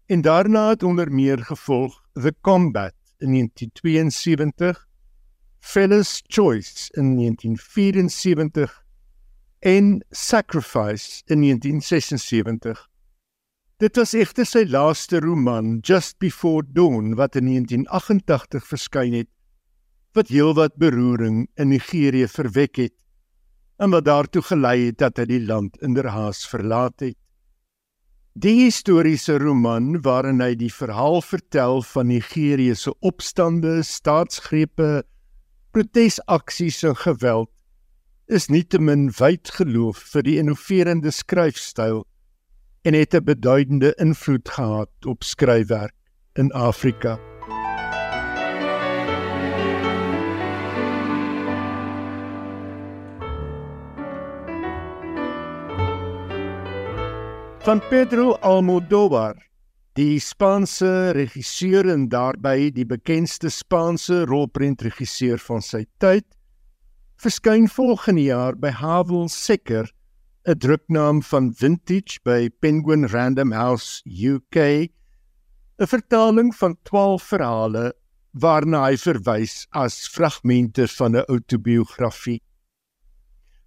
en daarna het onder meer gevolg The Combat in 1972 Fellas Choice in 1974 en Sacrifice in 1976. Dit was egter sy laaste roman, Just Before Dawn, wat in 1988 verskyn het, wat heelwat beroering in Nigerië verwek het en wat daartoe gelei het dat hy die land inderhaas verlaat het. Die historiese roman waarin hy die verhaal vertel van Nigerië se opstande, staatsgrepe, protesaksies en geweld is nietemin wyd geloof vir die innoverende skryfstyl en het 'n beduidende invloed gehad op skryfwerk in Afrika. Van Pedro Almodóvar Die Spaanse regisseur en daarbey die bekendste Spaanse rolprentregisseur van sy tyd, verskyn volgende jaar by Havel Secker, 'n druknaam van Vintage by Penguin Random House UK, 'n vertaling van 12 verhale waarna hy verwys as fragmente van 'n outobiografie.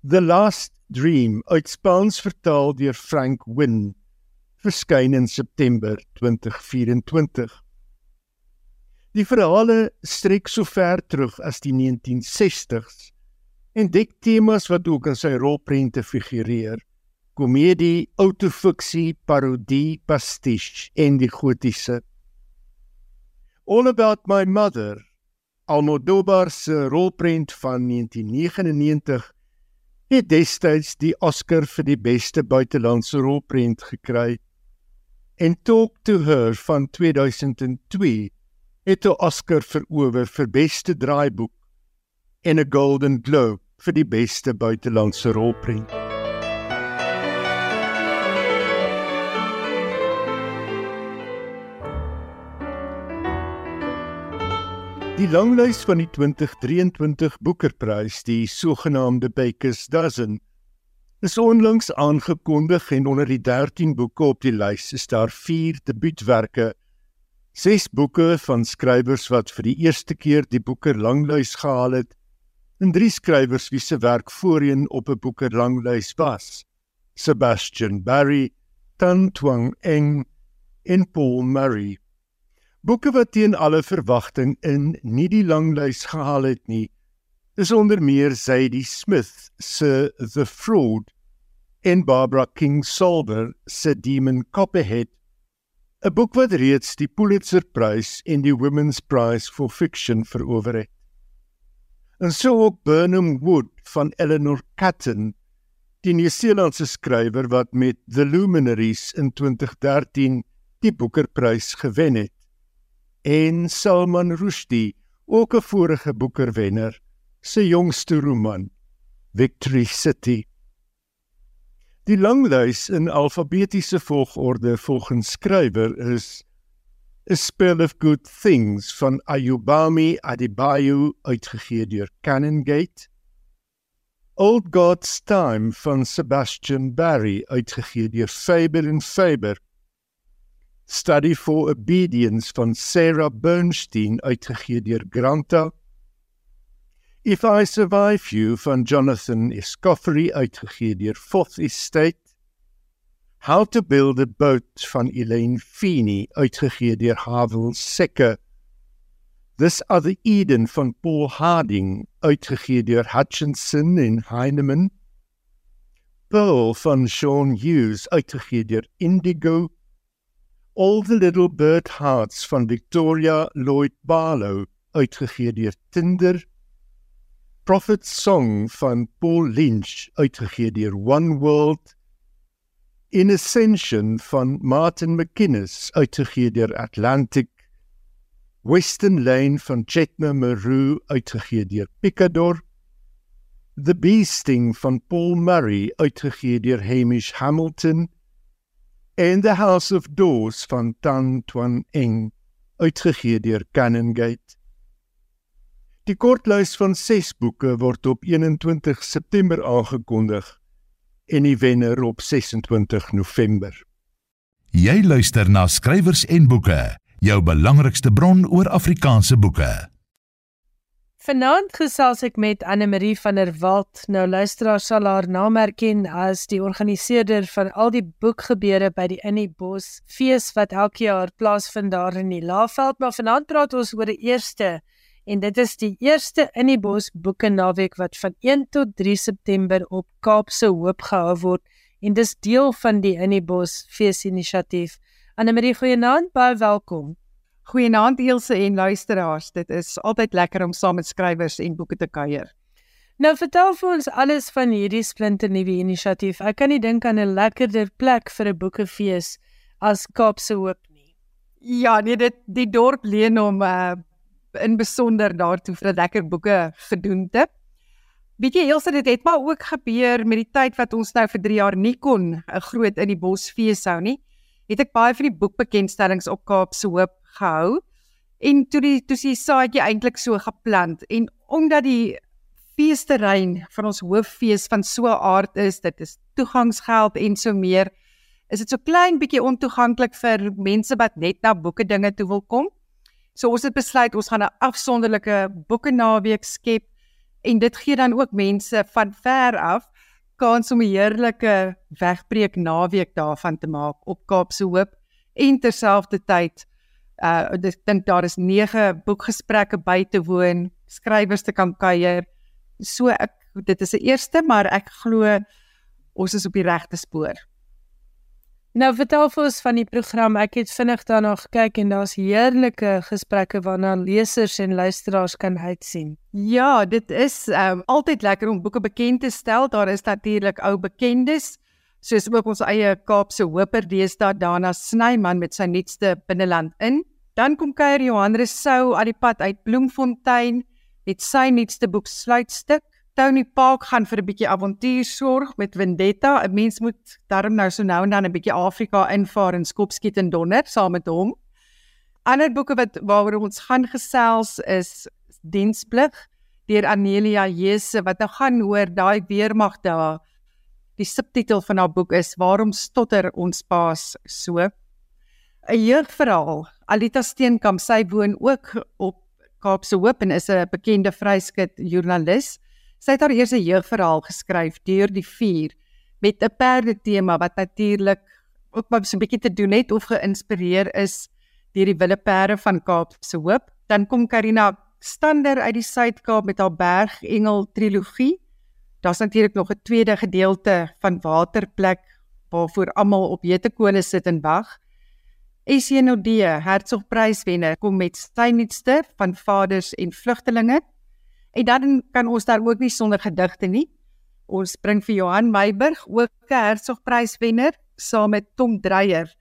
The Last Dream, uit Spaans vertaal deur Frank Wynne verskyn in September 2024. Die verhale strek so ver terug as die 1960s en dek temas wat ook in sy rolprente figureer: komedie, autofiksie, parodie, pastiche en die gotiese. All About My Mother, Almodóvar se rolprent van 1999 het destyds die Oscar vir die beste buitelandse rolprent gekry en Talk to Her van 2002 het 'n Oscar verower vir beste draaiboek en 'n Golden Globe vir die beste buitelandse rolprent. Die langlys van die 2023 Boekerprys, die sogenaamde Baker's Dozen, is onlangs aangekondig en onder die 13 boeke op die lys is daar 4 debuutwerke Ses boeke van skrywers wat vir die eerste keer die Boeker langlys gehaal het, en drie skrywers wie se werk voorheen op 'n Boeker langlys was: Sebastian Barry, Tan Twang Eng en Paul Murray. Boeke wat teen alle verwagting in nie die langlys gehaal het nie, is onder meer Zadie Smith se The Fraud en Barbara King Solver se Demon Copperhead 'n boek wat reeds die Pulitzerprys en die Women's Prize for Fiction verower het. En so ook Burnham Wood van Eleanor Catton, die Nieu-Seelandse skrywer wat met The Luminaries in 2013 die Booker-prys gewen het. En Salman Rushdie, ook 'n vorige Booker-wenner, se jongste roman, Victory City. Die langlys in alfabetiese volgorde volgens skrywer is A Spell of Good Things van Ayubami Adebayo uitgegee deur Canongate. Old God's Time van Sebastian Barry uitgegee deur Faber and Faber. Study for Obedience van Sarah Bernstein uitgegee deur Granta. If I Survive You van Jonathan Escoffery uitgegee deur Fourth Estate. How to Build a Boat van Elaine Feeney uitgegee deur Havel Sekke. This Other Eden van Paul Harding uitgegee deur Hutchinson en Heinemann. Pearl van Sean Hughes uitgegee deur Indigo. All the Little Bird Hearts van Victoria Lloyd Barlow uitgegee deur Tinder. Prophet's Song van Paul Lynch uitgegee deur One World In Ascension van Martin McInnes uitgegee deur Atlantic. Western Lane van Chetna Maru uitgegee deur Picador. The Beasting van Paul Murray uitgegee deur Hamish Hamilton. And The House of Doors van Tan Tuan Eng uitgegee deur Canongate Die kortlys van 6 boeke word op 21 September aangekondig en die wenner op 26 November. Jy luister na skrywers en boeke, jou belangrikste bron oor Afrikaanse boeke. Vanaand gesels ek met Anne Marie van der Walt. Nou luisteraars sal haar naam herken as die organiseerder van al die boekgebeure by die Innie Bos fees wat elke jaar plaasvind daar in die Laagveld, maar vanaand praat ons oor die eerste en dit is die eerste in die bos boeke naweek wat van 1 tot 3 September op Kaapse Hoop gehou word en dis deel van die in die bos feesinisiatief. Anne Marie, goeienaand, baie welkom. Goeienaand Elsje en luisteraars. Dit is altyd lekker om saam met skrywers en boeke te kuier. Nou vertel vir ons alles van hierdie splinte nuwe inisiatief. Ek kan nie dink aan 'n lekkerder plek vir 'n boekefees as Kaapse Hoop nie. Ja, nee, dit die dorp leen hom uh in besonder daartoe vir 'n lekker boeke gedoente. Weet jy Elsje, dit het maar ook gebeur met die tyd wat ons nou vir 3 jaar nie kon 'n groot in die bosfees hou nie. Het ek baie van die boekbekendstellings op Kaapse Hoop gehou. En toe die toe die saadjie eintlik so geplant en omdat die feesterrein van ons hooffees van so 'n aard is, dit is toegangsgeld en so meer, is dit so klein bietjie ontoeganklik vir mense wat net na boeke dinge toe wil kom. So ons het besluit ons gaan 'n afsonderlike boeke naweek skep en dit gee dan ook mense van ver af kans om 'n heerlike wegbreek naweek daarvan te maak op Kaapse Hoop en terselfdertyd uh ek dink daar is 9 boekgesprekke by te woon, skrywers te kan kuier. So ek dit is 'n eerste, maar ek glo ons is op die regte spoor. Nou vertel vir ons van die program. Ek het vinnig daarna gekyk en daar's heerlike gesprekke waarna lesers en luisteraars kan uitsien. Ja, dit is um, altyd lekker om boeke bekend te stel. Daar is natuurlik ou bekendes soos ook ons eie Kaapse Hoper deesdae Dana Snyman met sy nuutste binneland in. Dan kom kuier Johan Resou aan die pad uit Bloemfontein met sy nuutste boek Sluitstuk. Tony Park gaan vir 'n bietjie avontuur sorg met Vendetta. 'n Mens moet darm nou so nou en dan 'n bietjie Afrika invaar en skopskiet en donder saam met hom. Ander boeke wat waaroor ons gaan gesels is Diensplig deur Anelia Jese wat nou gaan hoor daai weermag daar. Die subtitel van haar boek is Waarom stotter ons paas so? 'n jeugverhaal. Alita Steenkamp, sy woon ook op Kaapse Hoop en is 'n bekende vryskut joernalis. Sy het haar eerste jeugverhaal geskryf deur die vuur met 'n perde tema wat natuurlik ook maar so 'n bietjie te doen het of geïnspireer is deur die wille perde van Kaapse Hoop. Dan kom Karina Stander uit die Suid-Kaap met haar Bergengel trilogie. Daar's natuurlik nog 'n tweede gedeelte van Waterplek waarvoor almal op Jetekole sit en wag. SNOD Hertsgpryswenner kom met sy nuutste van Vaders en Vlugtelinge. En dan kan ons daar ook nie sonder gedigte nie. Ons bring vir Johan Meiburg ook 'n Hertsgpryswenner saam met Tom Dreyer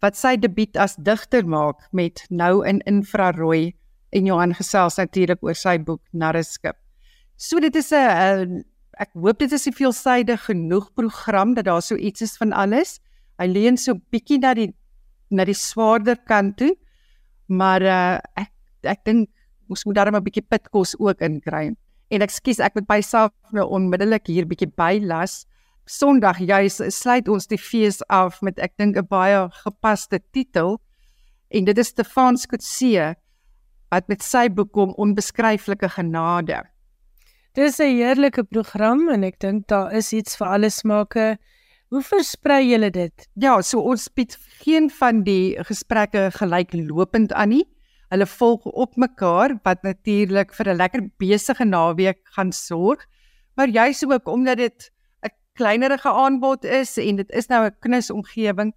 wat sy debuut as digter maak met Nou in Infrarooi en Johan gesels natuurlik oor sy boek Narreskip. So dit is 'n ek hoop dit is 'n veelsidig genoeg program dat daar so iets is van alles. Hy leun so bietjie na die na die swaarder kant toe. Maar uh, ek ek dink ons moet daar 'n bietjie pitkos ook inkry. En ekskuus, ek moet myself nou onmiddellik hier bietjie bylas. Sondag juis sluit ons die fees af met ek dink 'n baie gepaste titel en dit is Stefan Skotse wat met sy boek kom onbeskryflike genade. Dis 'n heerlike program en ek dink daar is iets vir alle smake. Hoe versprei julle dit? Ja, so ons bied geen van die gesprekke gelyklopend aan nie. Hulle volg op mekaar wat natuurlik vir 'n lekker besige naweek gaan sorg. Maar juis ook omdat dit 'n kleinerige aanbod is en dit is nou 'n knus omgewing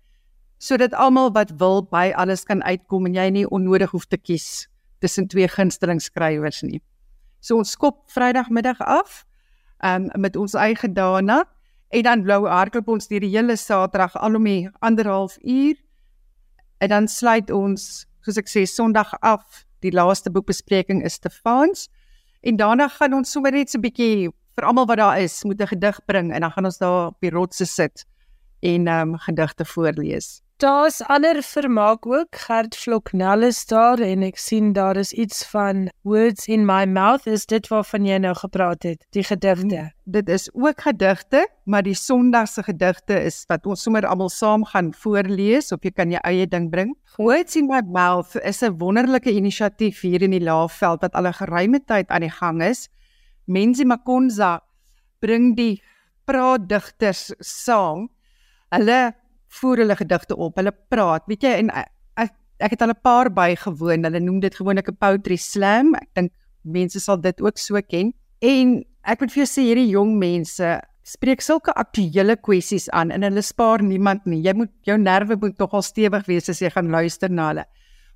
sodat almal wat wil by alles kan uitkom en jy nie onnodig hoef te kies tussen twee gunsteling skrywers nie. So ons skop Vrydagmiddag af um, met ons eie dana en dan blou hardloop ons deur die hele Saterdag al om die anderhalf uur en dan sluit ons soos ek sê Sondag af. Die laaste boekbespreking is Stefans en daarna gaan ons sommer net so 'n bietjie vir almal wat daar is, moet 'n gedig bring en dan gaan ons daar op die rotse sit en ehm um, gedigte voorlees. Daar's ander vermaak ook. Gert Vloknel is daar en ek sien daar is iets van words in my mouth. Is dit waarvan jy nou gepraat het? Die gedigte. Dit is ook gedigte, maar die Sondagse gedigte is wat ons sommer almal saam gaan voorlees of jy kan jou eie ding bring. Words in my mouth is 'n wonderlike inisiatief hier in die Laagveld wat al 'n geruime tyd aan die gang is. Menzi Makonza bring die praatdigters saam. Hulle voer hulle gedigte op. Hulle praat, weet jy, en ek ek het al 'n paar bygewoon. Hulle noem dit gewoonlik 'n poetry slam. Ek dink mense sal dit ook so ken. En ek moet vir jou sê hierdie jong mense spreek sulke aktuelle kwessies aan en hulle spaar niemand nie. Jy moet jou nerve moet nogal stewig wees as jy gaan luister na hulle.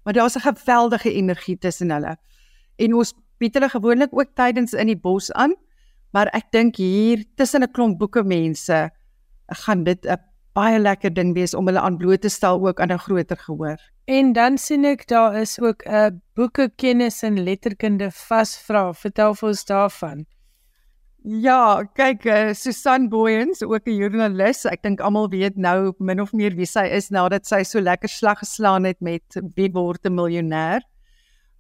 Maar daar's 'n geweldige energie tussen hulle. En ons bied hulle gewoonlik ook tydens in die bos aan. Maar ek dink hier tussen 'n klomp boeke mense gaan dit 'n baie lekker ding wees om hulle aan bloot te stel ook aan 'n groter gehoor. En dan sien ek daar is ook 'n boeke kennis en letterkunde vasvra. Vertel vir ons daarvan. Ja, kyk, uh, Susan Booyens, ook 'n joernalis. Ek dink almal weet nou min of meer wie sy is nadat sy so lekker slag geslaan het met Wie word 'n miljonair.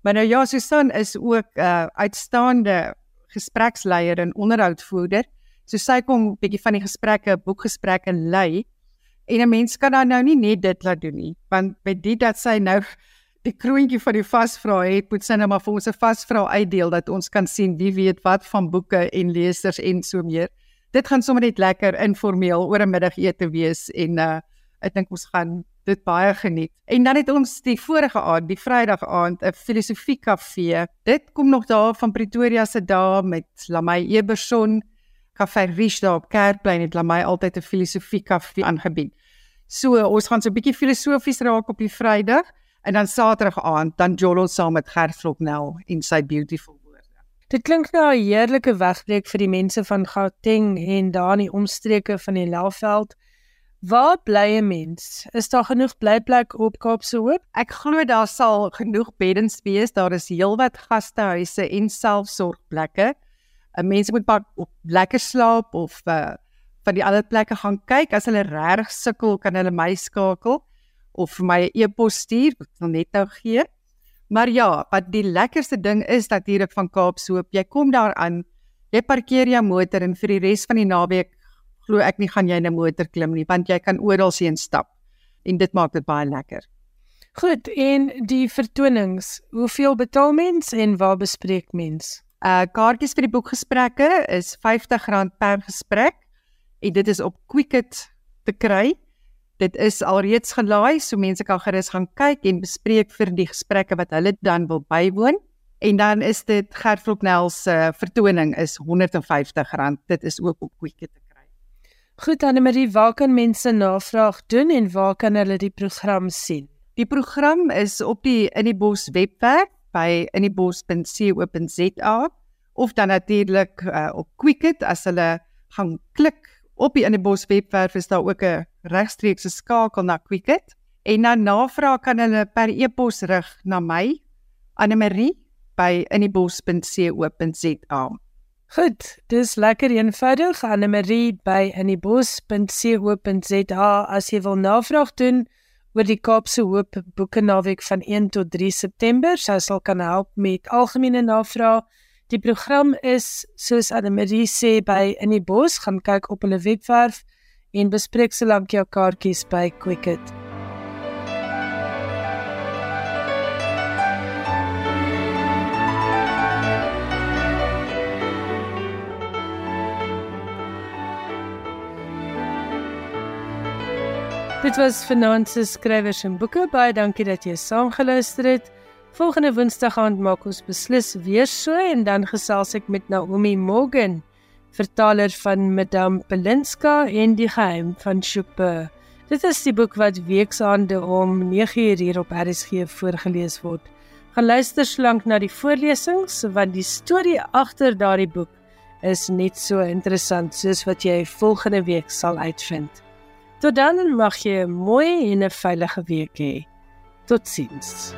Maar nou ja, Susan is ook 'n uh, uitstaande gespreksleier en onderhoudvoerder. So sy kom 'n bietjie van die gesprekke, boekgesprekke lei. En 'n mens kan dan nou nie net dit laat doen nie, want by dit dat sy nou die kroontjie van die vasvra het, moet sy nou maar vir ons 'n vasvra uitdeel dat ons kan sien wie weet wat van boeke en lesers en so meer. Dit gaan sommer net lekker informeel oor 'n middagete wees en uh ek dink ons gaan dit baie geniet. En dan het ons die vorige aand, die Vrydag aand, 'n filosofie kafee. Dit kom nog daar van Pretoria se dae met Lamay Eberson Café Riche daar op Kerkplein het hulle my altyd 'n filosofie kafee aangebied. So ons gaan so 'n bietjie filosofies raak op die Vrydag en dan Saterdag aand dan jol ons saam met Gert Vloknel en sy beautiful woorde. Dit klink nou 'n heerlike wegbreek vir die mense van Gauteng en daar in die omstreke van die Laveld. Waar bly 'n mens? Is daar genoeg blyplek op Kaapse Hoop? Ek glo daar sal genoeg beddens wees. Daar is heelwat gastehuise en selfsorgplekke. 'n mens moet maar op lekker slaap of uh, van die ander plekke gaan kyk as hulle regtig sukkel kan hulle my skakel of vir my 'n e e-pos stuur ek net nou gee. Maar ja, wat die lekkerste ding is natuurlik van Kaapsoop, jy kom daar aan, jy parkeer jou motor en vir die res van die naweek glo ek nie gaan jy 'n motor klim nie want jy kan oral sien stap en dit maak dit baie lekker. Goed, en die vertonings, hoeveel betaal mens en waar bespreek mens? Uh kaartjies vir die boekgesprekke is R50 per gesprek en dit is op Quicket te kry. Dit is alreeds gelaai, so mense kan gerus gaan kyk en bespreek vir die gesprekke wat hulle dan wil bywoon. En dan is dit Gert Floknel se vertoning is R150. Dit is ook op Quicket te kry. Goed, Annelie, waar kan mense navraag doen en waar kan hulle die program sien? Die program is op die In die Bos webwerf by inniebos.co.za of dan natuurlik uh, op Quicket as hulle gaan klik op die In die Bos webwerf is daar ook 'n regstreekse skakel na Quicket en na navraag kan hulle per e-pos rig na my Annelie by inniebos.co.za. Goed, dis lekker eenvoudig Annelie by inniebos.co.za as jy wil navraag doen oor die Kaapse Hoop Boeke Naweek van 1 tot 3 September. Sy sal kan help met algemene navrae. Die program is soos Annelie sê by In die Bos, gaan kyk op hulle webwerf en bespreek solank jou kaartjies by Quicket. Dit was vanaand se skrywers en boeke. Baie dankie dat jy saamgeluister het. Volgende Woensdag aand maak ons beslis weer so en dan gesels ek met Naomi Morgan, vertaler van Madame Pelinska en die geheim van Chopin. Dit is die boek wat weeksaande om 9uur hier op RSG voorgeles word. Gaan luister slank na die voorlesings want die storie agter daardie boek is net so interessant soos wat jy volgende week sal uitvind. Tot dan mag jy 'n mooi en 'n veilige week hê. Totsiens.